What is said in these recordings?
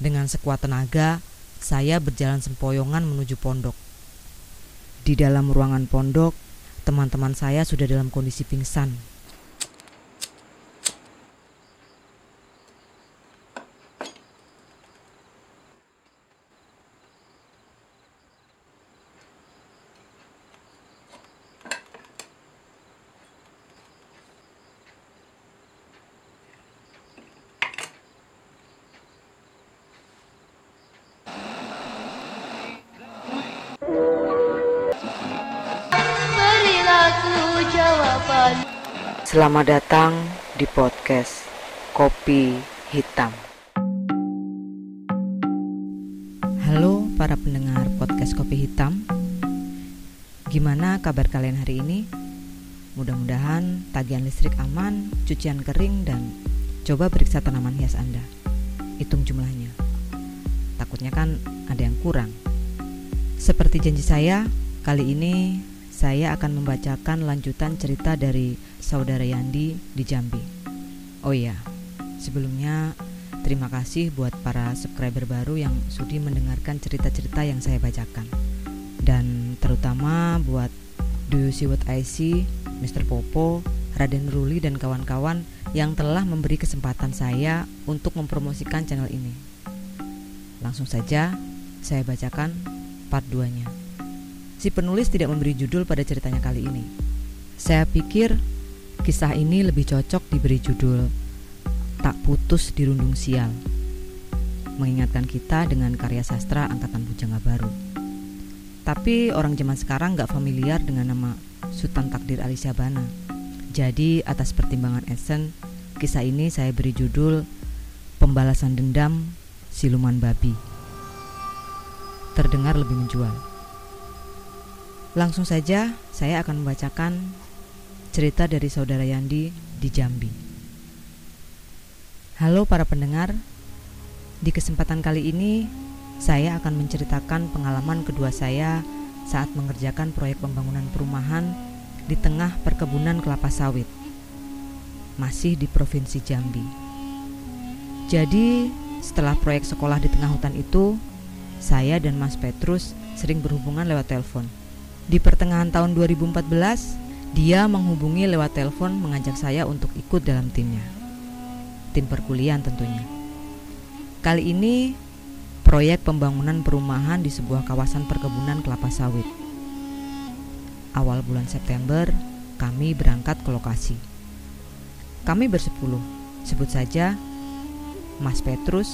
Dengan sekuat tenaga, saya berjalan sempoyongan menuju pondok. Di dalam ruangan pondok, teman-teman saya sudah dalam kondisi pingsan. Selamat datang di podcast Kopi Hitam. Halo para pendengar podcast Kopi Hitam. Gimana kabar kalian hari ini? Mudah-mudahan tagihan listrik aman, cucian kering, dan coba periksa tanaman hias Anda. Hitung jumlahnya. Takutnya kan ada yang kurang. Seperti janji saya, kali ini saya akan membacakan lanjutan cerita dari saudara Yandi di Jambi. Oh iya, sebelumnya terima kasih buat para subscriber baru yang sudi mendengarkan cerita-cerita yang saya bacakan. Dan terutama buat Do You See What I See, Mr. Popo, Raden Ruli dan kawan-kawan yang telah memberi kesempatan saya untuk mempromosikan channel ini. Langsung saja saya bacakan part 2-nya. Si penulis tidak memberi judul pada ceritanya kali ini. Saya pikir kisah ini lebih cocok diberi judul Tak Putus di Rundung Sial. Mengingatkan kita dengan karya sastra angkatan bujanga baru. Tapi orang zaman sekarang gak familiar dengan nama Sultan Takdir Ali Syabana. Jadi atas pertimbangan Esen, kisah ini saya beri judul Pembalasan Dendam Siluman Babi. Terdengar lebih menjual. Langsung saja saya akan membacakan cerita dari saudara Yandi di Jambi. Halo para pendengar, di kesempatan kali ini saya akan menceritakan pengalaman kedua saya saat mengerjakan proyek pembangunan perumahan di tengah perkebunan kelapa sawit, masih di Provinsi Jambi. Jadi, setelah proyek sekolah di tengah hutan itu, saya dan Mas Petrus sering berhubungan lewat telepon. Di pertengahan tahun 2014, dia menghubungi lewat telepon mengajak saya untuk ikut dalam timnya. Tim perkuliahan tentunya. Kali ini proyek pembangunan perumahan di sebuah kawasan perkebunan kelapa sawit. Awal bulan September, kami berangkat ke lokasi. Kami bersepuluh, sebut saja Mas Petrus,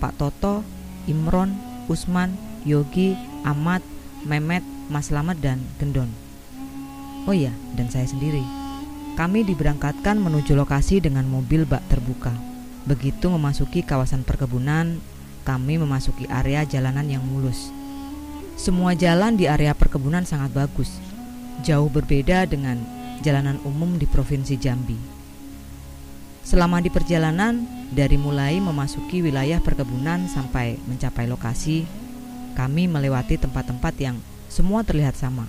Pak Toto, Imron, Usman, Yogi, Ahmad, Memet, Mas Slamet dan Gendon. Oh iya, dan saya sendiri. Kami diberangkatkan menuju lokasi dengan mobil bak terbuka. Begitu memasuki kawasan perkebunan, kami memasuki area jalanan yang mulus. Semua jalan di area perkebunan sangat bagus, jauh berbeda dengan jalanan umum di Provinsi Jambi. Selama di perjalanan, dari mulai memasuki wilayah perkebunan sampai mencapai lokasi, kami melewati tempat-tempat yang semua terlihat sama.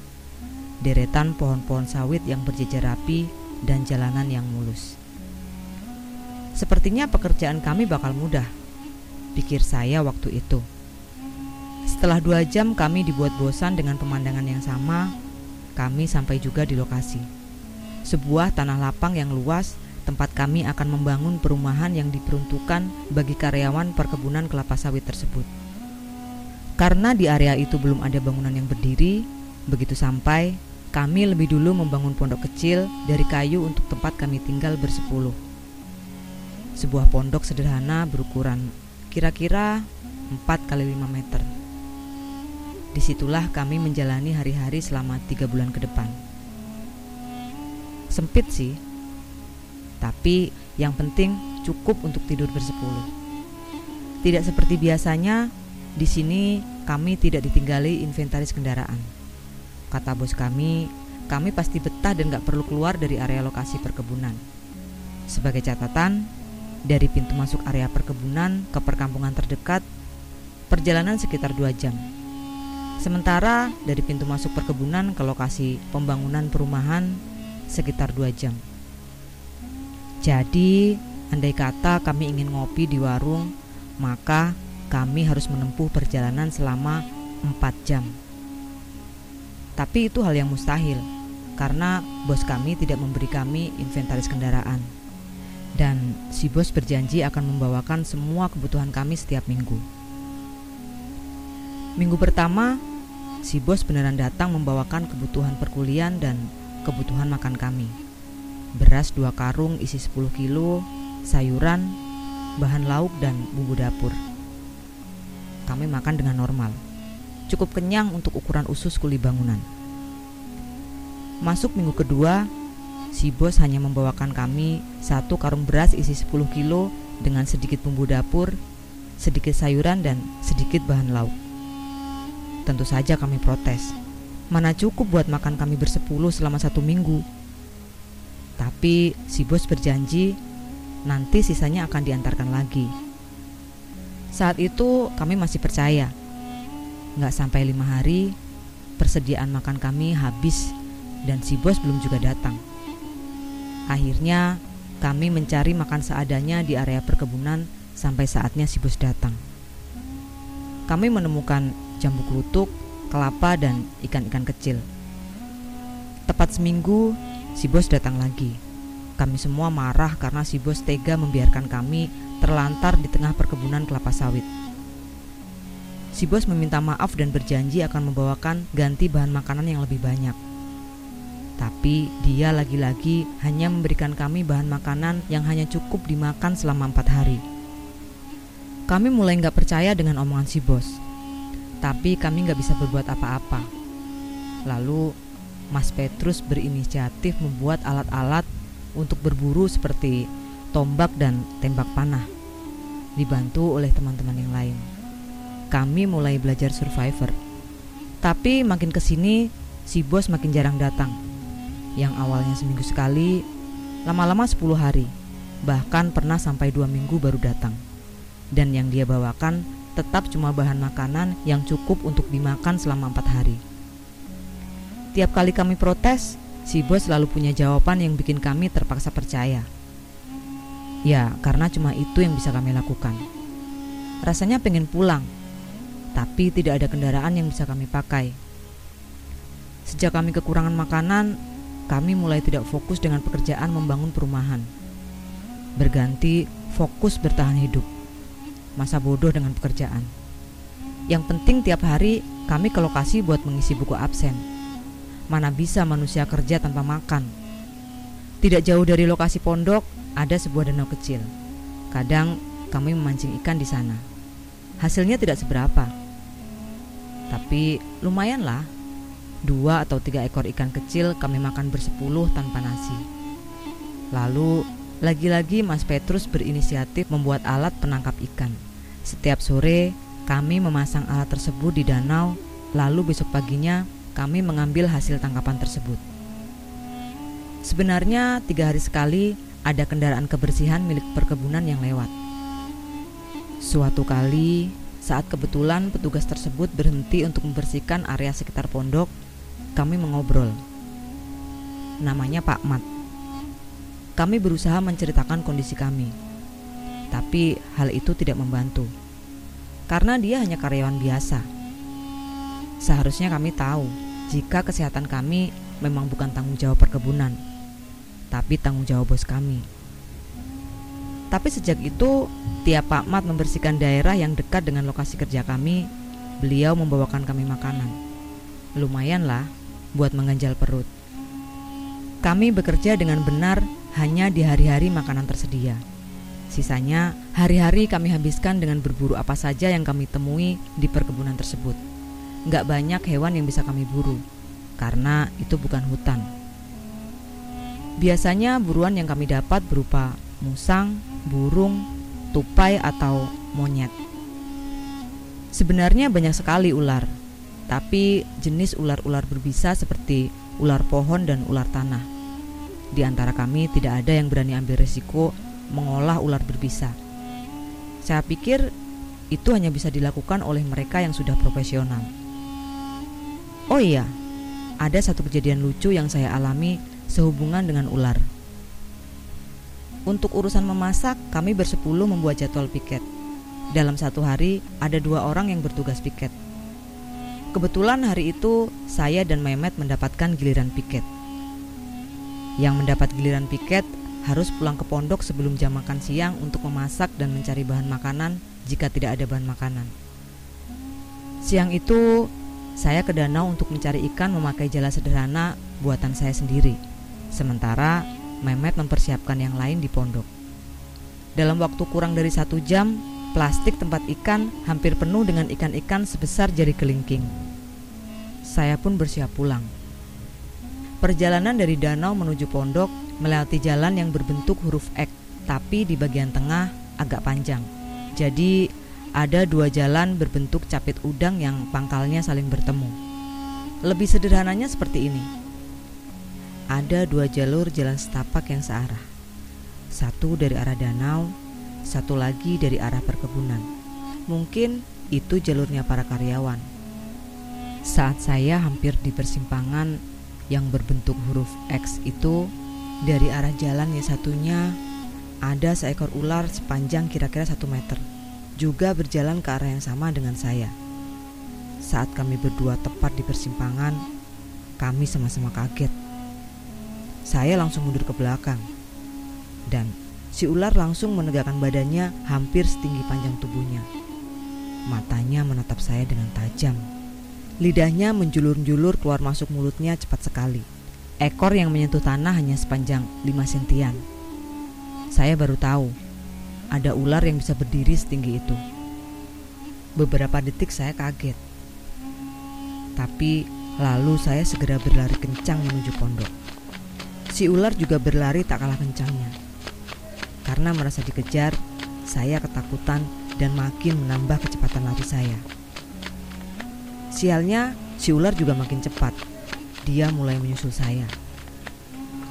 Deretan pohon-pohon sawit yang berjejer rapi dan jalanan yang mulus. Sepertinya pekerjaan kami bakal mudah, pikir saya waktu itu. Setelah dua jam kami dibuat bosan dengan pemandangan yang sama, kami sampai juga di lokasi. Sebuah tanah lapang yang luas tempat kami akan membangun perumahan yang diperuntukkan bagi karyawan perkebunan kelapa sawit tersebut. Karena di area itu belum ada bangunan yang berdiri, begitu sampai, kami lebih dulu membangun pondok kecil dari kayu untuk tempat kami tinggal bersepuluh. Sebuah pondok sederhana berukuran kira-kira 4 kali 5 meter. Di situlah kami menjalani hari-hari selama tiga bulan ke depan. Sempit sih, tapi yang penting cukup untuk tidur bersepuluh. Tidak seperti biasanya, di sini kami tidak ditinggali inventaris kendaraan. Kata bos kami, kami pasti betah dan gak perlu keluar dari area lokasi perkebunan. Sebagai catatan, dari pintu masuk area perkebunan ke perkampungan terdekat, perjalanan sekitar 2 jam. Sementara dari pintu masuk perkebunan ke lokasi pembangunan perumahan sekitar 2 jam. Jadi, andai kata kami ingin ngopi di warung, maka kami harus menempuh perjalanan selama 4 jam. Tapi itu hal yang mustahil karena bos kami tidak memberi kami inventaris kendaraan. Dan si bos berjanji akan membawakan semua kebutuhan kami setiap minggu. Minggu pertama, si bos beneran datang membawakan kebutuhan perkuliahan dan kebutuhan makan kami. Beras dua karung isi 10 kilo, sayuran, bahan lauk, dan bumbu dapur. Kami makan dengan normal. Cukup kenyang untuk ukuran usus kuli bangunan. Masuk minggu kedua, si bos hanya membawakan kami satu karung beras isi 10 kilo dengan sedikit bumbu dapur, sedikit sayuran dan sedikit bahan lauk. Tentu saja kami protes. Mana cukup buat makan kami bersepuluh selama satu minggu. Tapi si bos berjanji nanti sisanya akan diantarkan lagi. Saat itu kami masih percaya. Nggak sampai lima hari, persediaan makan kami habis dan si bos belum juga datang. Akhirnya, kami mencari makan seadanya di area perkebunan sampai saatnya si bos datang. Kami menemukan jambu kelutuk, kelapa, dan ikan-ikan kecil. Tepat seminggu, si bos datang lagi. Kami semua marah karena si bos tega membiarkan kami terlantar di tengah perkebunan kelapa sawit. Si bos meminta maaf dan berjanji akan membawakan ganti bahan makanan yang lebih banyak. Tapi dia lagi-lagi hanya memberikan kami bahan makanan yang hanya cukup dimakan selama empat hari. Kami mulai nggak percaya dengan omongan si bos. Tapi kami nggak bisa berbuat apa-apa. Lalu Mas Petrus berinisiatif membuat alat-alat untuk berburu seperti tombak dan tembak panah. Dibantu oleh teman-teman yang lain. Kami mulai belajar survivor. Tapi makin ke sini, si bos makin jarang datang yang awalnya seminggu sekali, lama-lama 10 hari, bahkan pernah sampai dua minggu baru datang. Dan yang dia bawakan tetap cuma bahan makanan yang cukup untuk dimakan selama empat hari. Tiap kali kami protes, si bos selalu punya jawaban yang bikin kami terpaksa percaya. Ya, karena cuma itu yang bisa kami lakukan. Rasanya pengen pulang, tapi tidak ada kendaraan yang bisa kami pakai. Sejak kami kekurangan makanan, kami mulai tidak fokus dengan pekerjaan membangun perumahan. Berganti fokus bertahan hidup. Masa bodoh dengan pekerjaan. Yang penting tiap hari kami ke lokasi buat mengisi buku absen. Mana bisa manusia kerja tanpa makan. Tidak jauh dari lokasi pondok ada sebuah danau kecil. Kadang kami memancing ikan di sana. Hasilnya tidak seberapa. Tapi lumayanlah Dua atau tiga ekor ikan kecil kami makan bersepuluh tanpa nasi. Lalu, lagi-lagi Mas Petrus berinisiatif membuat alat penangkap ikan. Setiap sore, kami memasang alat tersebut di danau, lalu besok paginya kami mengambil hasil tangkapan tersebut. Sebenarnya tiga hari sekali ada kendaraan kebersihan milik perkebunan yang lewat. Suatu kali, saat kebetulan petugas tersebut berhenti untuk membersihkan area sekitar pondok, kami mengobrol. Namanya Pak Mat. Kami berusaha menceritakan kondisi kami, tapi hal itu tidak membantu karena dia hanya karyawan biasa. Seharusnya kami tahu jika kesehatan kami memang bukan tanggung jawab perkebunan, tapi tanggung jawab bos kami. Tapi sejak itu, tiap Pak Mat membersihkan daerah yang dekat dengan lokasi kerja kami, beliau membawakan kami makanan. Lumayanlah buat mengganjal perut. Kami bekerja dengan benar hanya di hari-hari makanan tersedia. Sisanya, hari-hari kami habiskan dengan berburu apa saja yang kami temui di perkebunan tersebut. Gak banyak hewan yang bisa kami buru, karena itu bukan hutan. Biasanya buruan yang kami dapat berupa musang, burung, tupai, atau monyet. Sebenarnya banyak sekali ular, tapi jenis ular-ular berbisa seperti ular pohon dan ular tanah. Di antara kami tidak ada yang berani ambil resiko mengolah ular berbisa. Saya pikir itu hanya bisa dilakukan oleh mereka yang sudah profesional. Oh iya, ada satu kejadian lucu yang saya alami sehubungan dengan ular. Untuk urusan memasak, kami bersepuluh membuat jadwal piket. dalam satu hari ada dua orang yang bertugas piket. Kebetulan hari itu saya dan Mehmet mendapatkan giliran piket. Yang mendapat giliran piket harus pulang ke pondok sebelum jam makan siang untuk memasak dan mencari bahan makanan jika tidak ada bahan makanan. Siang itu saya ke danau untuk mencari ikan memakai jala sederhana buatan saya sendiri. Sementara Mehmet mempersiapkan yang lain di pondok. Dalam waktu kurang dari satu jam, plastik tempat ikan hampir penuh dengan ikan-ikan sebesar jari kelingking. Saya pun bersiap pulang. Perjalanan dari danau menuju pondok melewati jalan yang berbentuk huruf X, tapi di bagian tengah agak panjang. Jadi ada dua jalan berbentuk capit udang yang pangkalnya saling bertemu. Lebih sederhananya seperti ini. Ada dua jalur jalan setapak yang searah. Satu dari arah danau, satu lagi dari arah perkebunan. Mungkin itu jalurnya para karyawan. Saat saya hampir di persimpangan yang berbentuk huruf X itu, dari arah jalan yang satunya ada seekor ular sepanjang kira-kira satu meter, juga berjalan ke arah yang sama dengan saya. Saat kami berdua tepat di persimpangan, kami sama-sama kaget. Saya langsung mundur ke belakang, dan Si ular langsung menegakkan badannya hampir setinggi panjang tubuhnya. Matanya menatap saya dengan tajam. Lidahnya menjulur-julur keluar masuk mulutnya cepat sekali. Ekor yang menyentuh tanah hanya sepanjang 5 sentian. Saya baru tahu ada ular yang bisa berdiri setinggi itu. Beberapa detik saya kaget. Tapi lalu saya segera berlari kencang menuju pondok. Si ular juga berlari tak kalah kencangnya. Karena merasa dikejar, saya ketakutan dan makin menambah kecepatan lari saya. Sialnya, si ular juga makin cepat. Dia mulai menyusul saya.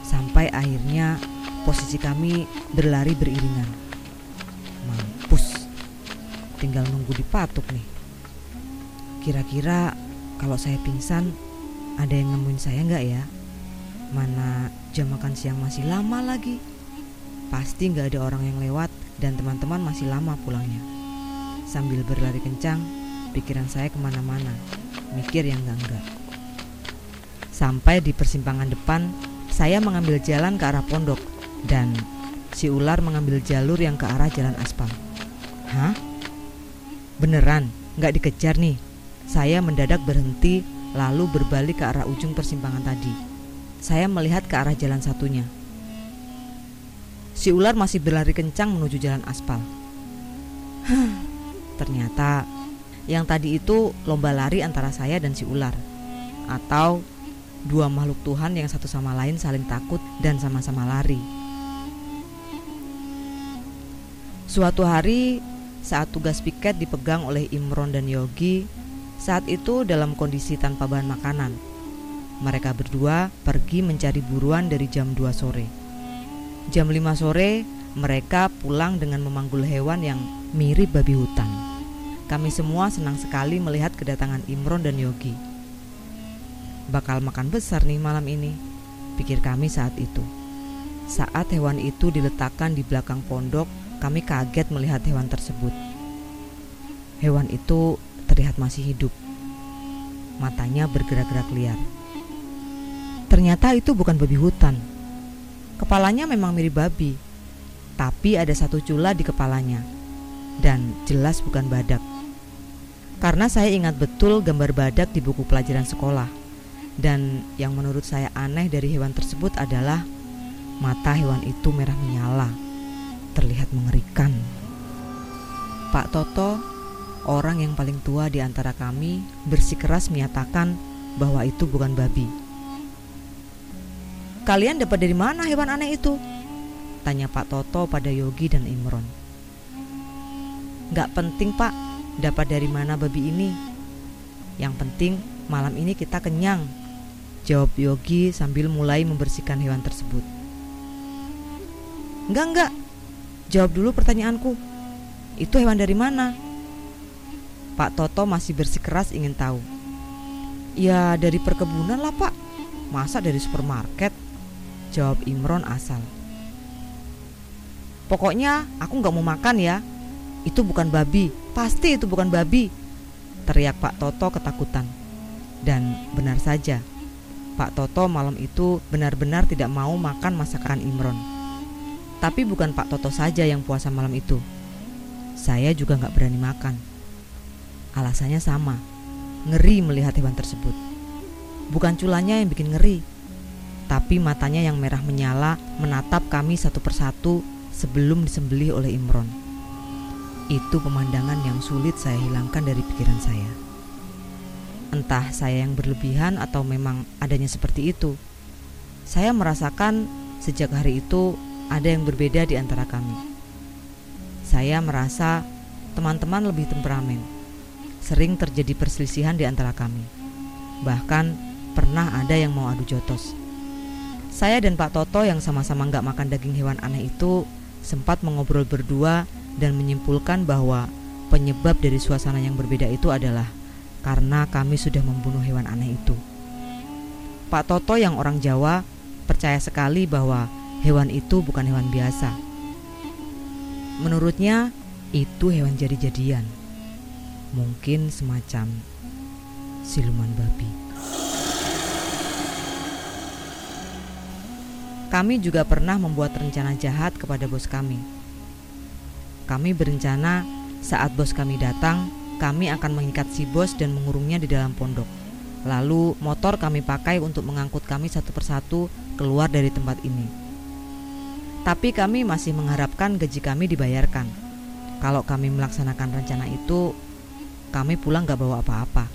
Sampai akhirnya posisi kami berlari beriringan. Mampus. Tinggal nunggu dipatuk nih. Kira-kira kalau saya pingsan, ada yang nemuin saya nggak ya? Mana jam makan siang masih lama lagi. Pasti nggak ada orang yang lewat dan teman-teman masih lama pulangnya. Sambil berlari kencang, pikiran saya ke mana-mana, mikir yang enggak-enggak. Sampai di persimpangan depan, saya mengambil jalan ke arah pondok dan si ular mengambil jalur yang ke arah jalan aspal. Hah? Beneran, nggak dikejar nih. Saya mendadak berhenti lalu berbalik ke arah ujung persimpangan tadi. Saya melihat ke arah jalan satunya. Si ular masih berlari kencang menuju jalan aspal. Ternyata yang tadi itu lomba lari antara saya dan si ular. Atau dua makhluk Tuhan yang satu sama lain saling takut dan sama-sama lari. Suatu hari saat tugas piket dipegang oleh Imron dan Yogi, saat itu dalam kondisi tanpa bahan makanan. Mereka berdua pergi mencari buruan dari jam 2 sore. Jam 5 sore, mereka pulang dengan memanggul hewan yang mirip babi hutan. Kami semua senang sekali melihat kedatangan Imron dan Yogi. Bakal makan besar nih malam ini, pikir kami saat itu. Saat hewan itu diletakkan di belakang pondok, kami kaget melihat hewan tersebut. Hewan itu terlihat masih hidup. Matanya bergerak-gerak liar. Ternyata itu bukan babi hutan, Kepalanya memang mirip babi, tapi ada satu cula di kepalanya, dan jelas bukan badak. Karena saya ingat betul gambar badak di buku pelajaran sekolah, dan yang menurut saya aneh dari hewan tersebut adalah mata hewan itu merah menyala, terlihat mengerikan. Pak Toto, orang yang paling tua di antara kami, bersikeras menyatakan bahwa itu bukan babi Kalian dapat dari mana hewan aneh itu? Tanya Pak Toto pada Yogi dan Imron. Gak penting pak, dapat dari mana babi ini. Yang penting malam ini kita kenyang. Jawab Yogi sambil mulai membersihkan hewan tersebut. Enggak enggak, jawab dulu pertanyaanku. Itu hewan dari mana? Pak Toto masih bersikeras ingin tahu. Ya dari perkebunan lah pak, masa dari supermarket? Jawab Imron asal. Pokoknya aku nggak mau makan ya. Itu bukan babi, pasti itu bukan babi. Teriak Pak Toto ketakutan. Dan benar saja, Pak Toto malam itu benar-benar tidak mau makan masakan Imron. Tapi bukan Pak Toto saja yang puasa malam itu. Saya juga nggak berani makan. Alasannya sama, ngeri melihat hewan tersebut. Bukan culanya yang bikin ngeri, tapi matanya yang merah menyala menatap kami satu persatu sebelum disembelih oleh Imron. Itu pemandangan yang sulit saya hilangkan dari pikiran saya. Entah saya yang berlebihan atau memang adanya seperti itu. Saya merasakan sejak hari itu ada yang berbeda di antara kami. Saya merasa teman-teman lebih temperamen. Sering terjadi perselisihan di antara kami. Bahkan pernah ada yang mau adu jotos. Saya dan Pak Toto yang sama-sama nggak makan daging hewan aneh itu sempat mengobrol berdua dan menyimpulkan bahwa penyebab dari suasana yang berbeda itu adalah karena kami sudah membunuh hewan aneh itu. Pak Toto yang orang Jawa percaya sekali bahwa hewan itu bukan hewan biasa. Menurutnya, itu hewan jadi-jadian. Mungkin semacam siluman babi. Kami juga pernah membuat rencana jahat kepada bos kami kami berencana saat bos kami datang, kami akan mengikat si bos dan mengurungnya di dalam pondok. Lalu motor kami pakai untuk mengangkut kami satu persatu keluar dari tempat ini. Tapi kami masih mengharapkan gaji kami dibayarkan. Kalau kami melaksanakan rencana itu, kami pulang gak bawa apa-apa.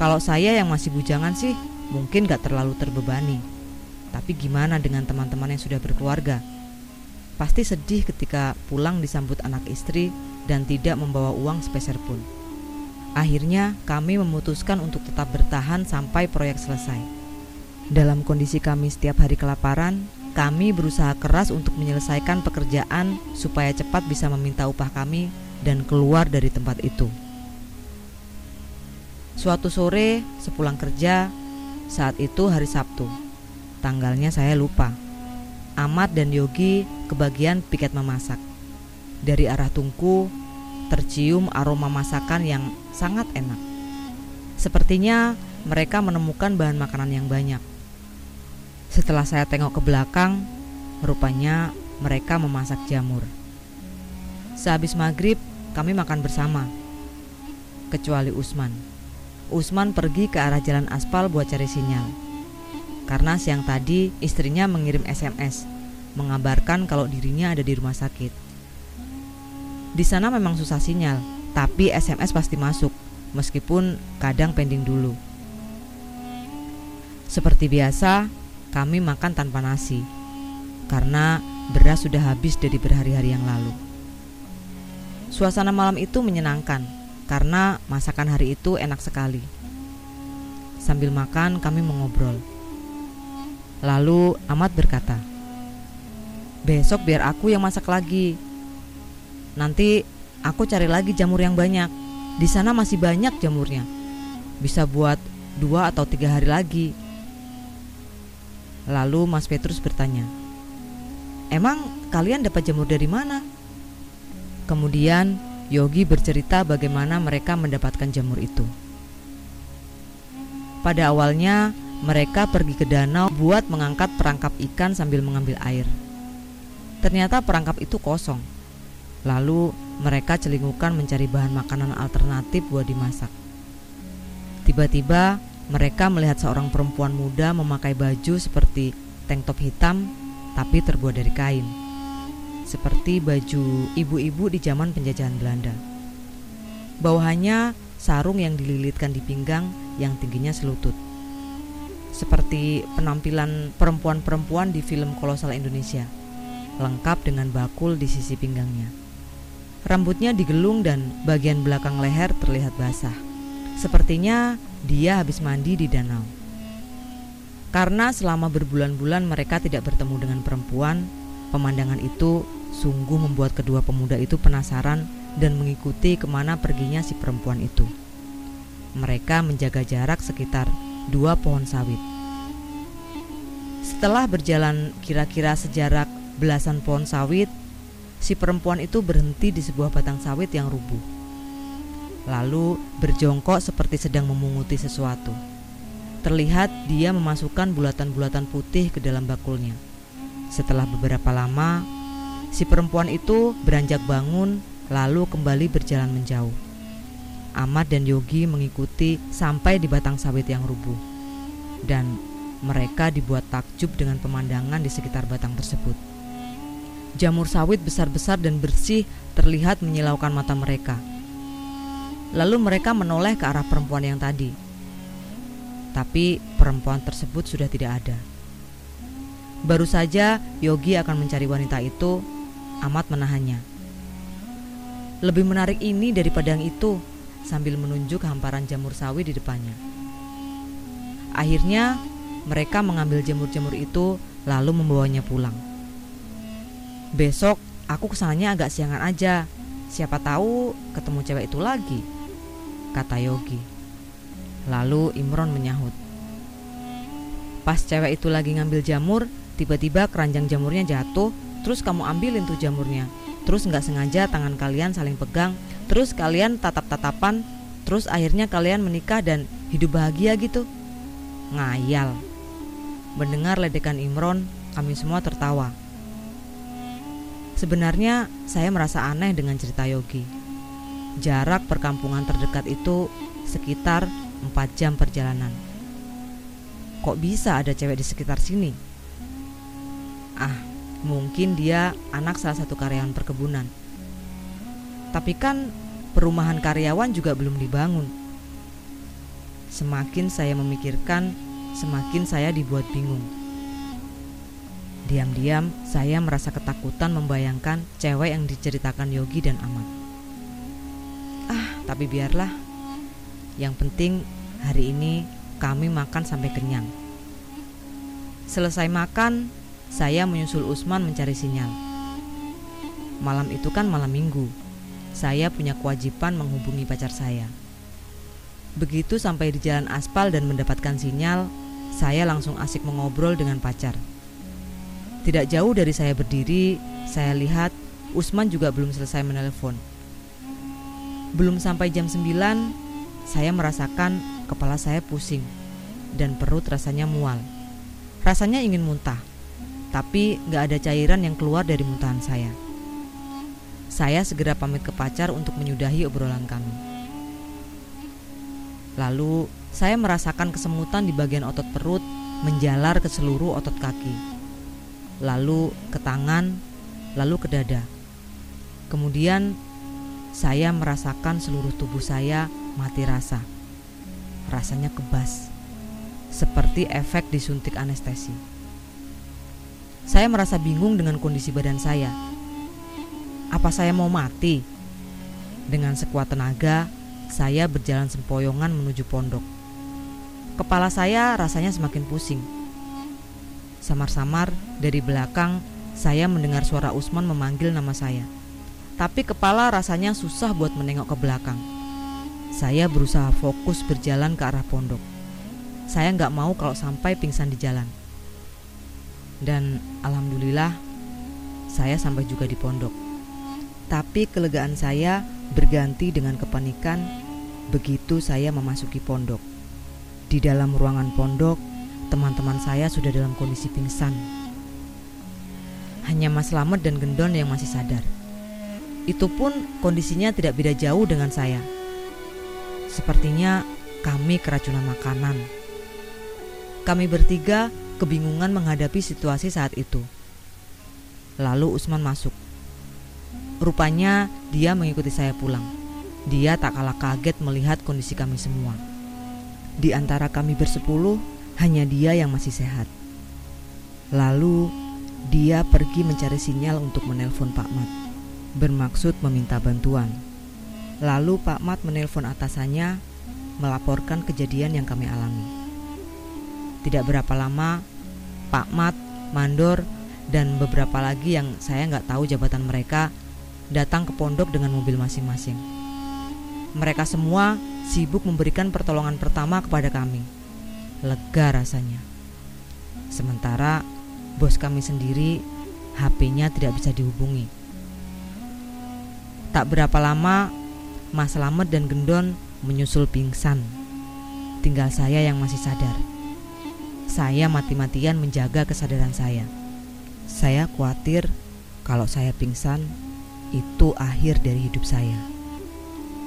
Kalau saya yang masih bujangan sih, mungkin gak terlalu terbebani. Tapi gimana dengan teman-teman yang sudah berkeluarga? Pasti sedih ketika pulang disambut anak istri dan tidak membawa uang sepeser pun. Akhirnya, kami memutuskan untuk tetap bertahan sampai proyek selesai. Dalam kondisi kami setiap hari kelaparan, kami berusaha keras untuk menyelesaikan pekerjaan supaya cepat bisa meminta upah kami dan keluar dari tempat itu. Suatu sore, sepulang kerja, saat itu hari Sabtu, tanggalnya saya lupa. Ahmad dan Yogi kebagian piket memasak. Dari arah tungku tercium aroma masakan yang sangat enak. Sepertinya mereka menemukan bahan makanan yang banyak. Setelah saya tengok ke belakang, rupanya mereka memasak jamur. Sehabis maghrib, kami makan bersama, kecuali Usman. Usman pergi ke arah jalan aspal buat cari sinyal karena siang tadi istrinya mengirim SMS mengabarkan kalau dirinya ada di rumah sakit. Di sana memang susah sinyal, tapi SMS pasti masuk, meskipun kadang pending dulu. Seperti biasa, kami makan tanpa nasi, karena beras sudah habis dari berhari-hari yang lalu. Suasana malam itu menyenangkan, karena masakan hari itu enak sekali. Sambil makan, kami mengobrol Lalu Ahmad berkata, "Besok biar aku yang masak lagi. Nanti aku cari lagi jamur yang banyak. Di sana masih banyak jamurnya. Bisa buat dua atau tiga hari lagi." Lalu Mas Petrus bertanya, "Emang kalian dapat jamur dari mana?" Kemudian Yogi bercerita bagaimana mereka mendapatkan jamur itu. Pada awalnya, mereka pergi ke danau buat mengangkat perangkap ikan sambil mengambil air. Ternyata perangkap itu kosong. Lalu mereka celingukan mencari bahan makanan alternatif buat dimasak. Tiba-tiba mereka melihat seorang perempuan muda memakai baju seperti tank top hitam tapi terbuat dari kain. Seperti baju ibu-ibu di zaman penjajahan Belanda. Bawahannya sarung yang dililitkan di pinggang yang tingginya selutut seperti penampilan perempuan-perempuan di film kolosal Indonesia, lengkap dengan bakul di sisi pinggangnya. Rambutnya digelung dan bagian belakang leher terlihat basah. Sepertinya dia habis mandi di danau. Karena selama berbulan-bulan mereka tidak bertemu dengan perempuan, pemandangan itu sungguh membuat kedua pemuda itu penasaran dan mengikuti ke mana perginya si perempuan itu. Mereka menjaga jarak sekitar dua pohon sawit. Setelah berjalan kira-kira sejarak belasan pohon sawit, si perempuan itu berhenti di sebuah batang sawit yang rubuh. Lalu berjongkok seperti sedang memunguti sesuatu. Terlihat dia memasukkan bulatan-bulatan putih ke dalam bakulnya. Setelah beberapa lama, si perempuan itu beranjak bangun lalu kembali berjalan menjauh. Ahmad dan Yogi mengikuti sampai di batang sawit yang rubuh. Dan mereka dibuat takjub dengan pemandangan di sekitar batang tersebut. Jamur sawit besar-besar dan bersih terlihat menyilaukan mata mereka. Lalu mereka menoleh ke arah perempuan yang tadi. Tapi perempuan tersebut sudah tidak ada. Baru saja Yogi akan mencari wanita itu, Amat menahannya. Lebih menarik ini daripada yang itu, sambil menunjuk hamparan jamur sawi di depannya. Akhirnya, mereka mengambil jamur-jamur itu lalu membawanya pulang. Besok aku ke sananya agak siangan aja. Siapa tahu ketemu cewek itu lagi, kata Yogi. Lalu Imron menyahut. Pas cewek itu lagi ngambil jamur, tiba-tiba keranjang jamurnya jatuh, terus kamu ambilin tuh jamurnya. Terus nggak sengaja tangan kalian saling pegang, terus kalian tatap-tatapan, terus akhirnya kalian menikah dan hidup bahagia gitu. Ngayal. Mendengar ledekan Imron, kami semua tertawa. Sebenarnya saya merasa aneh dengan cerita Yogi. Jarak perkampungan terdekat itu sekitar 4 jam perjalanan. Kok bisa ada cewek di sekitar sini? Ah, mungkin dia anak salah satu karyawan perkebunan. Tapi kan perumahan karyawan juga belum dibangun. Semakin saya memikirkan, semakin saya dibuat bingung. Diam-diam saya merasa ketakutan membayangkan cewek yang diceritakan Yogi dan Amat. Ah, tapi biarlah. Yang penting hari ini kami makan sampai kenyang. Selesai makan, saya menyusul Usman mencari sinyal. Malam itu kan malam minggu. Saya punya kewajiban menghubungi pacar saya. Begitu sampai di jalan aspal dan mendapatkan sinyal, saya langsung asik mengobrol dengan pacar. Tidak jauh dari saya berdiri, saya lihat Usman juga belum selesai menelpon. Belum sampai jam 9, saya merasakan kepala saya pusing dan perut rasanya mual. Rasanya ingin muntah, tapi gak ada cairan yang keluar dari muntahan saya. Saya segera pamit ke pacar untuk menyudahi obrolan kami. Lalu, saya merasakan kesemutan di bagian otot perut menjalar ke seluruh otot kaki lalu ke tangan, lalu ke dada. Kemudian saya merasakan seluruh tubuh saya mati rasa. Rasanya kebas, seperti efek disuntik anestesi. Saya merasa bingung dengan kondisi badan saya. Apa saya mau mati? Dengan sekuat tenaga, saya berjalan sempoyongan menuju pondok. Kepala saya rasanya semakin pusing Samar-samar dari belakang saya mendengar suara Usman memanggil nama saya. Tapi kepala rasanya susah buat menengok ke belakang. Saya berusaha fokus berjalan ke arah pondok. Saya nggak mau kalau sampai pingsan di jalan. Dan alhamdulillah saya sampai juga di pondok. Tapi kelegaan saya berganti dengan kepanikan begitu saya memasuki pondok. Di dalam ruangan pondok teman-teman saya sudah dalam kondisi pingsan. Hanya Mas Slamet dan Gendon yang masih sadar. Itu pun kondisinya tidak beda jauh dengan saya. Sepertinya kami keracunan makanan. Kami bertiga kebingungan menghadapi situasi saat itu. Lalu Usman masuk. Rupanya dia mengikuti saya pulang. Dia tak kalah kaget melihat kondisi kami semua. Di antara kami bersepuluh, hanya dia yang masih sehat. Lalu dia pergi mencari sinyal untuk menelpon Pak Mat, bermaksud meminta bantuan. Lalu Pak Mat menelpon atasannya, melaporkan kejadian yang kami alami. Tidak berapa lama, Pak Mat, Mandor, dan beberapa lagi yang saya nggak tahu jabatan mereka datang ke pondok dengan mobil masing-masing. Mereka semua sibuk memberikan pertolongan pertama kepada kami lega rasanya. Sementara bos kami sendiri HP-nya tidak bisa dihubungi. Tak berapa lama, Mas Slamet dan Gendon menyusul pingsan. Tinggal saya yang masih sadar. Saya mati-matian menjaga kesadaran saya. Saya khawatir kalau saya pingsan, itu akhir dari hidup saya.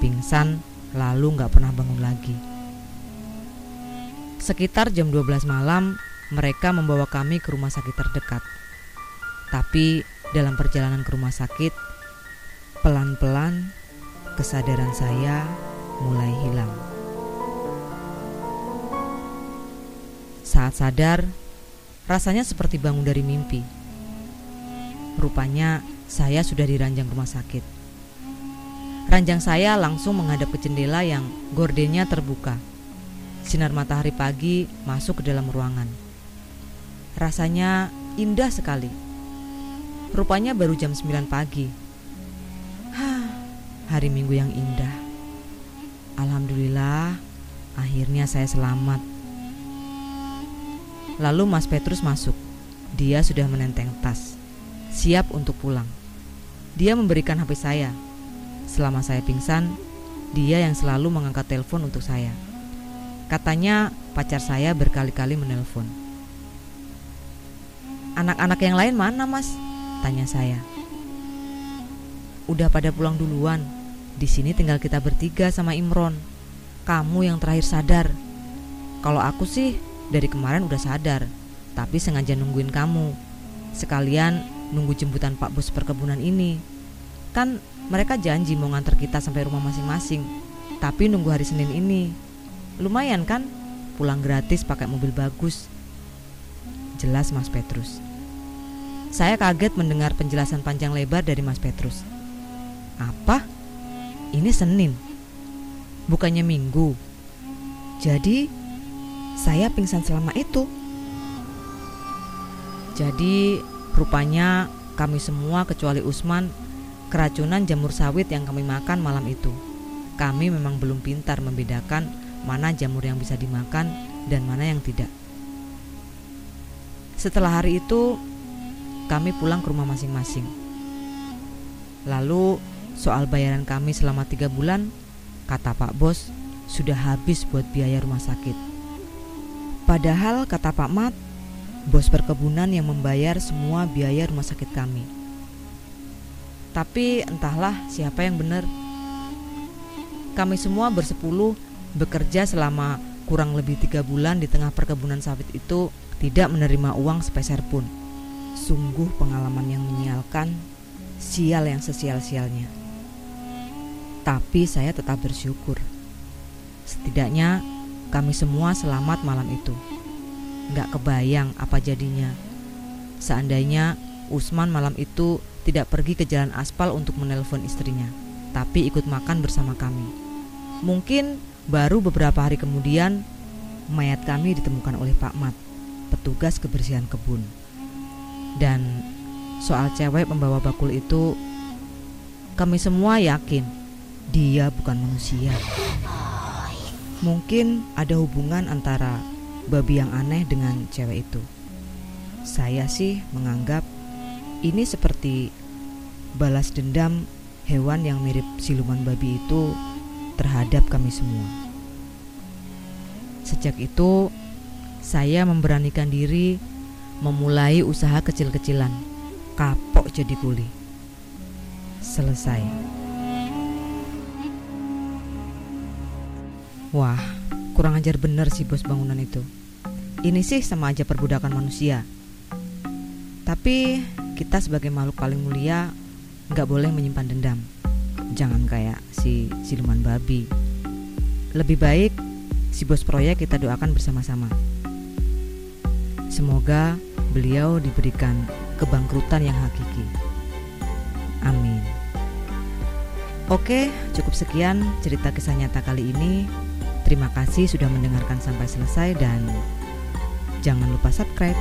Pingsan, lalu nggak pernah bangun lagi. Sekitar jam 12 malam, mereka membawa kami ke rumah sakit terdekat. Tapi dalam perjalanan ke rumah sakit, pelan-pelan kesadaran saya mulai hilang. Saat sadar, rasanya seperti bangun dari mimpi. Rupanya saya sudah di ranjang rumah sakit. Ranjang saya langsung menghadap ke jendela yang gordennya terbuka. Sinar matahari pagi masuk ke dalam ruangan. Rasanya indah sekali. Rupanya baru jam 9 pagi. Hah, hari Minggu yang indah. Alhamdulillah, akhirnya saya selamat. Lalu Mas Petrus masuk. Dia sudah menenteng tas, siap untuk pulang. Dia memberikan HP saya. Selama saya pingsan, dia yang selalu mengangkat telepon untuk saya. Katanya pacar saya berkali-kali menelpon. Anak-anak yang lain mana, Mas? Tanya saya. Udah pada pulang duluan. Di sini tinggal kita bertiga sama Imron. Kamu yang terakhir sadar. Kalau aku sih dari kemarin udah sadar, tapi sengaja nungguin kamu. Sekalian nunggu jemputan Pak Bos perkebunan ini. Kan mereka janji mau nganter kita sampai rumah masing-masing. Tapi nunggu hari Senin ini. Lumayan kan? Pulang gratis pakai mobil bagus. Jelas Mas Petrus. Saya kaget mendengar penjelasan panjang lebar dari Mas Petrus. Apa? Ini Senin. Bukannya Minggu. Jadi saya pingsan selama itu. Jadi rupanya kami semua kecuali Usman keracunan jamur sawit yang kami makan malam itu. Kami memang belum pintar membedakan mana jamur yang bisa dimakan dan mana yang tidak. Setelah hari itu, kami pulang ke rumah masing-masing. Lalu soal bayaran kami selama tiga bulan, kata Pak Bos, sudah habis buat biaya rumah sakit. Padahal kata Pak Mat, bos perkebunan yang membayar semua biaya rumah sakit kami. Tapi entahlah siapa yang benar. Kami semua bersepuluh bekerja selama kurang lebih tiga bulan di tengah perkebunan sawit itu tidak menerima uang sepeser pun. Sungguh pengalaman yang menyialkan, sial yang sesial-sialnya. Tapi saya tetap bersyukur. Setidaknya kami semua selamat malam itu. Gak kebayang apa jadinya. Seandainya Usman malam itu tidak pergi ke jalan aspal untuk menelpon istrinya, tapi ikut makan bersama kami. Mungkin baru beberapa hari kemudian mayat kami ditemukan oleh Pak Mat, petugas kebersihan kebun. Dan soal cewek pembawa bakul itu Kami semua yakin Dia bukan manusia Mungkin ada hubungan antara Babi yang aneh dengan cewek itu Saya sih menganggap Ini seperti Balas dendam hewan yang mirip siluman babi itu Terhadap kami semua Sejak itu Saya memberanikan diri memulai usaha kecil-kecilan. Kapok jadi kuli. Selesai. Wah, kurang ajar bener sih bos bangunan itu. Ini sih sama aja perbudakan manusia. Tapi kita sebagai makhluk paling mulia nggak boleh menyimpan dendam. Jangan kayak si siluman babi. Lebih baik si bos proyek kita doakan bersama-sama. Semoga beliau diberikan kebangkrutan yang hakiki. Amin. Oke, cukup sekian cerita kisah nyata kali ini. Terima kasih sudah mendengarkan sampai selesai dan jangan lupa subscribe.